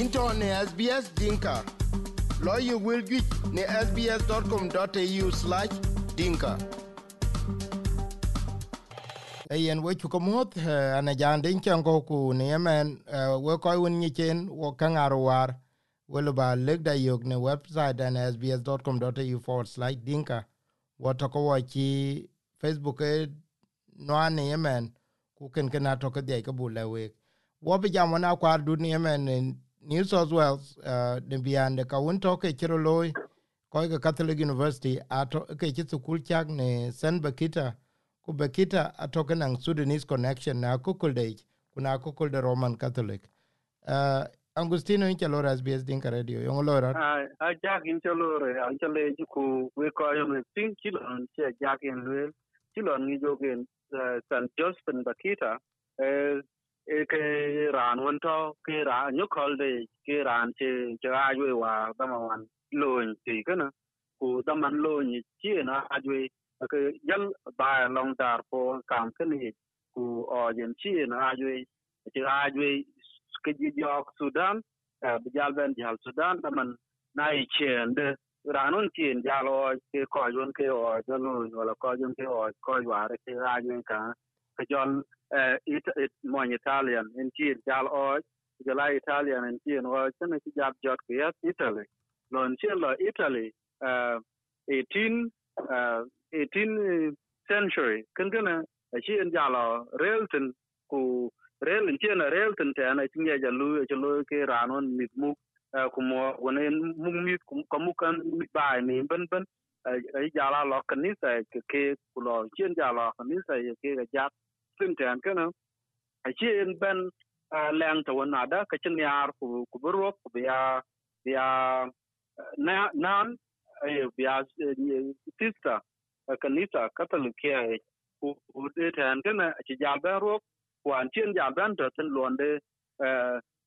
into ne SBS Dinka. Lawyer will get ne sbs.com.au slash dinka. Ayen we chuko moth ana jande inchango ku ne yemen we koy won nyichen wo kangaro war welo ba legda yok ne website an sbs.com.au forward slash dinka wo ko wa facebook e no ne yemen ku ken ken ato de ka bule we wo bi jam na kwar du ne yemen New South Wales uh, de biande ka un to ke chiro loy ko ga Catholic University ato ke chitu kulchak ne San Bakita ku Bakita ato ke nang Sudanese connection na kukulde kuna kukulde Roman Catholic. Uh, Angustino in chalora SBS Dinka Radio. Yung lora a jak in chalora a chale ku we ko yo me tin kilo an che jak in lwe kilo ni jogen San Joseph Bakita eh ke ran won to ke ran nyu kol de ke ran che che a yue wa da ma wan lo ni ti kana ku da man lo ni chi na a yue ke jal ba long dar po kam ke ni ku o jen chi na a yue che a yue ke ji jo sudan bi jal ben jal sudan da man na i chen de ranun chen jalo ke ko yun ke o jalo wala ko yun ke o ko wa re ke a yue ka ke jon Eh, it it mon italian, in chi jal o jala italian, in chi o chen chi jab jot ke italy. Lon chi lo italy uh 18 uh 18 century. Kan kana eh, chi en jalo relton ku rel chi na relton te na chi ya lu chi eh, lu ke ranon mit mu ku mo wona mu mit ku mu kan ba ni ben ben ai jala lo kanisa ke ke ku lo chi jalo kanisa ke ga jab tin tan kana a chen ben leng to na da ka chen yar ku ku bro ku biya biya na, nan e biya sista kanisa katolik ke ku de tan kana ci jal ben ro ku an chen jal ben to tin londe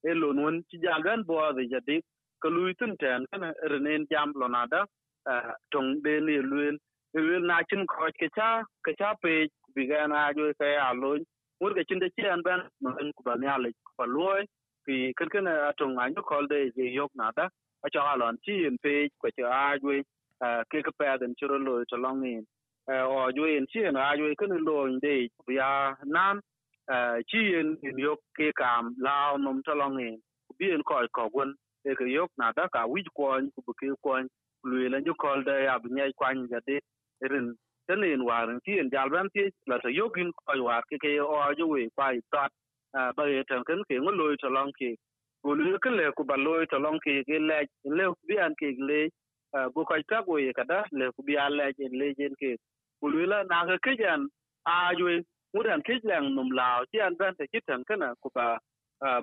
e lon won ci jal ben bo de jadi ka lui tin tan kana renen jam lonada tong de ni luen luen na chin ko ke cha ke cha pe bi ga na jo ke a lo mur ke chin de an ben mun ku ba nya le ku lo ki kan ken eh, atong a nyu kol de, je yok na da a cha a lon chi en pe ku cha a jo eh, ke ke pa den churo lo to long in. Eh, o jo en chi en a jo kan lo de bi ya nan chi en en yok ke kam, lao nom to long ni bi en ko ko gun e ke yok na da ka wi ko ku ke ko lwe la jo kol de, ya bi nyai kwan ga de e rin tene en warin ti en jal ban ti la to yogin ko war ke ke o jo we kwa à tat ba ye tan ken ke ngo loy to long ke go lu ke le ku ba loy to long ke ke le le bi an ke le go ka ta go ye kada le ku bi an le en le jen ke ku lu la na ke ke jan a jo mu dan ke lang num lao ti an ban te kitan kana ku ba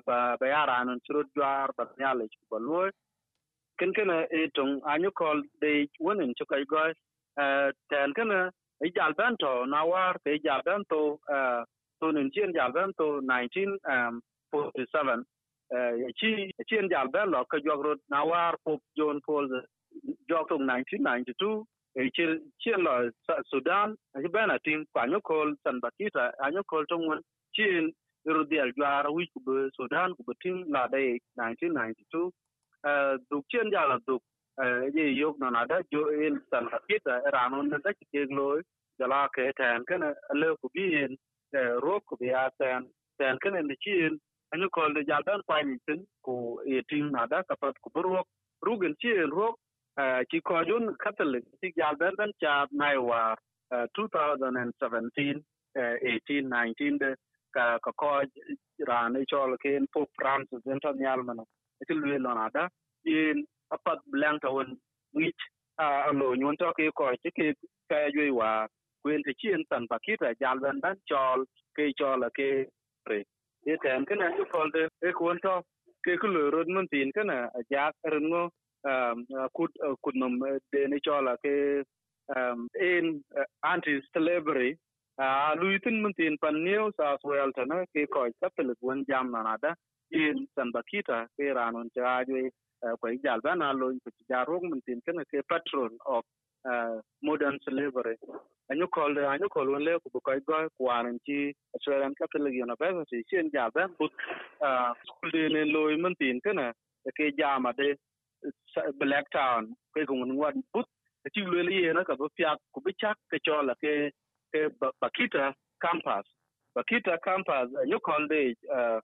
ba ba ya ran churu dwar ba nya le ku ba loy ken kana e tong anyu kol de wonen chu kai go ten kana e jal Nawar, to na war ke to to chien jal to 1947 chi chien jal ban lo ka jog rot pop john paul jog to 1992 e chien lo sudan e ban atin kwanyo kol san bakita anyo kol to won chien rudial jwar wi ku sudan ku tin la de 1992 duk chien jala duk ye yok na na da jo in san kita ranon na da ke loy jala ke tan kana le ku bi in ro ku bi asan tan kana ni chin anyu kol de jal dan kwani tin ku e tin na da ka pat ku ro rugen chin ro ki ko jun catholic ti jal dan dan cha nai wa 2017 18 19 de ka ka ko ran e chol ken pop francis international man ci lwe lona da in apat blang ta won ngich a lo nyon to ke ko ti ke ka ywe wa kwen và chien san pakita jal ban ban chol, ke chol ke rồi e thèm cái ju kol de e kon to ke ku lo rod mun tin kana ja ren ngo kut kut nom, de cho chol ke in anti slavery a luitin mun tin pan new south wales na ke ko kapel gun jam na da in san bakita ke ranon ja ju ko jal bana lo ko jarong mun tin kana ke patron of uh, modern slavery. Anyu kol anyu kol won le ku ko go kwaran ci Australian Catholic University chen ja ba but school de ne lo mun tin kana ke jama de black town ke gun ngwan but ti lo le ye na ka bu pya ku bi chak ke chola ke Eh, bakita campus. Bakita campus you call the uh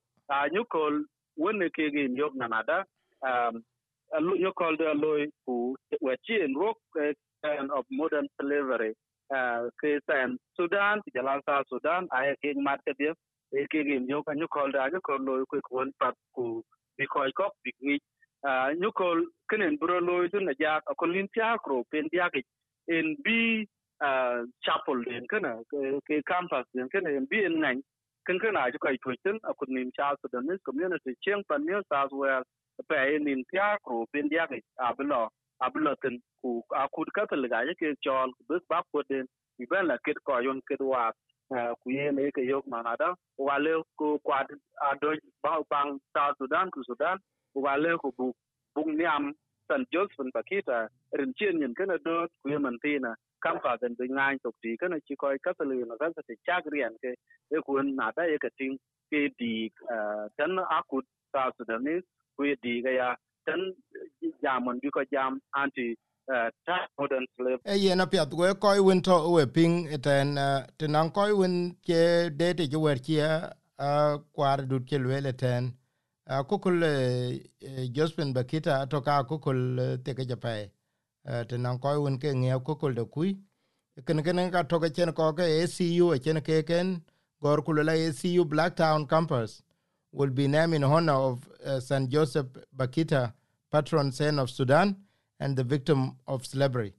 you call when ke ge yok nanada um you call the loy ku we chi in rock eh, and of modern slavery eh, uh ke san sudan jalan sa sudan ay ke mat ke dia e ke ge yok you call da you call loy ku kon pat ku bi ko ko bi nyukol kenen bro loy dun na jak akon lin tia kro pen dia ke bi chapel den kana ke campus den kana en bi en ngai kan kana ju kai tuiten akon nim cha so den community cheng pan new south wales pe en nim tia ko pen dia ke ablo ablo ten ku akud ka tel ga ke chol bus ba ko den bi ben la ket ko yon ket wa ku ye ne ke yok manada wale ko kwad ado ba bang south sudan ku sudan. Wale ko bu bung niam san joseph pakita rin chen yin kana do ku yeman tina kam fa den bi ngai tok ti kana chi koi ka tali na ka te chak ke e ku na da ye ka ting ke di tan akut ta su da ni ku di ga ya tan jamon bi ko jam anti ta modern slave e ye na pya go ko win to we ping ten win ke de wer kwar ke le ten kukul Josephine Bakita atoka kukul teke japai tenan koy won ke ngia kol de kui ken ken ka to ke chen ko ke ACU a chen ke ken gor kul la ACU Blacktown campus will be named in honor of uh, St. Joseph Bakita, patron saint of Sudan and the victim of slavery.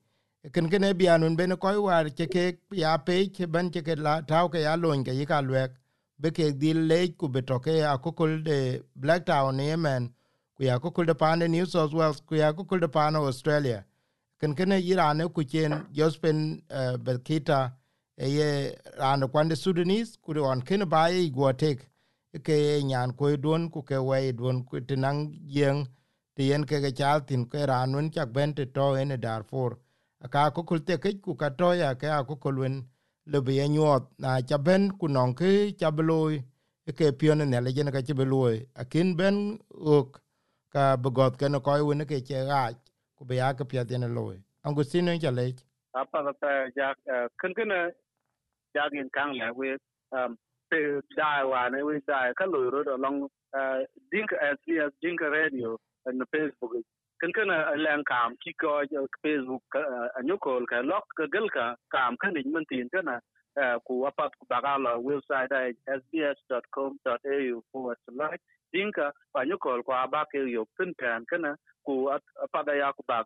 Ken ken e bianun ben koy war ke ke ya pe ke ban ke la taw ke ya lo ke ka lwek be ke dil le ku be to ke a kukul de Blacktown Yemen ku ya ko kukul de pan New South Wales ku ya ko kukul de pan Australia ken kene irane ku chen Josephine uh, Belkita e ye ran kwande Sudanese kuri on ken ba ye go tek ke nyan ko don ku ke we don ku tinang yeng te yen ke ke chaltin ke ranun chak ben to en Darfur. Ka kukul te ke ku ka to ya ke a kulwen le be nyot na cha ben ku non ke cha ke pion ne le jen ka bloy akin ben ok ka bogot ke koy wen ke che ga ku be ya ke pya den loy angustino ja le apa pa ja kun kun eh, ja gin kang la we um pe dai wa, ne, we dai eh, ka lo ro long dink as as dink radio and facebook. Kan kana lang kam ki ko facebook a nyukol ka lok ka gel ka kam kan ni man tin kana ku apat ku bagala website ai forward slash dinka panyukol ko abake yo tin kana ku apada ya ku bag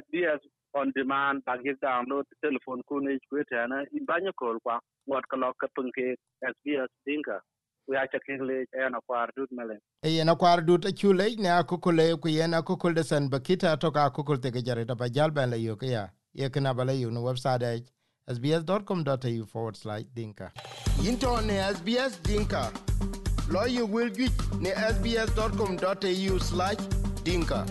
sbs on demand ye download telephone ku ne ku tana in banyo kwa ngot kalok ka punke sbs dinka. Ya cha kingle ena kwar dut mele. E ena kwar dut chule ne akukule ku ena kukul de san bakita to ka kukul te jare da bajal ban le yo ya ye kana bale yo no website sbs.com.au forward slash dinka. Into ne sbs dinka. Lawyer will get ne sbs.com.au slash dinka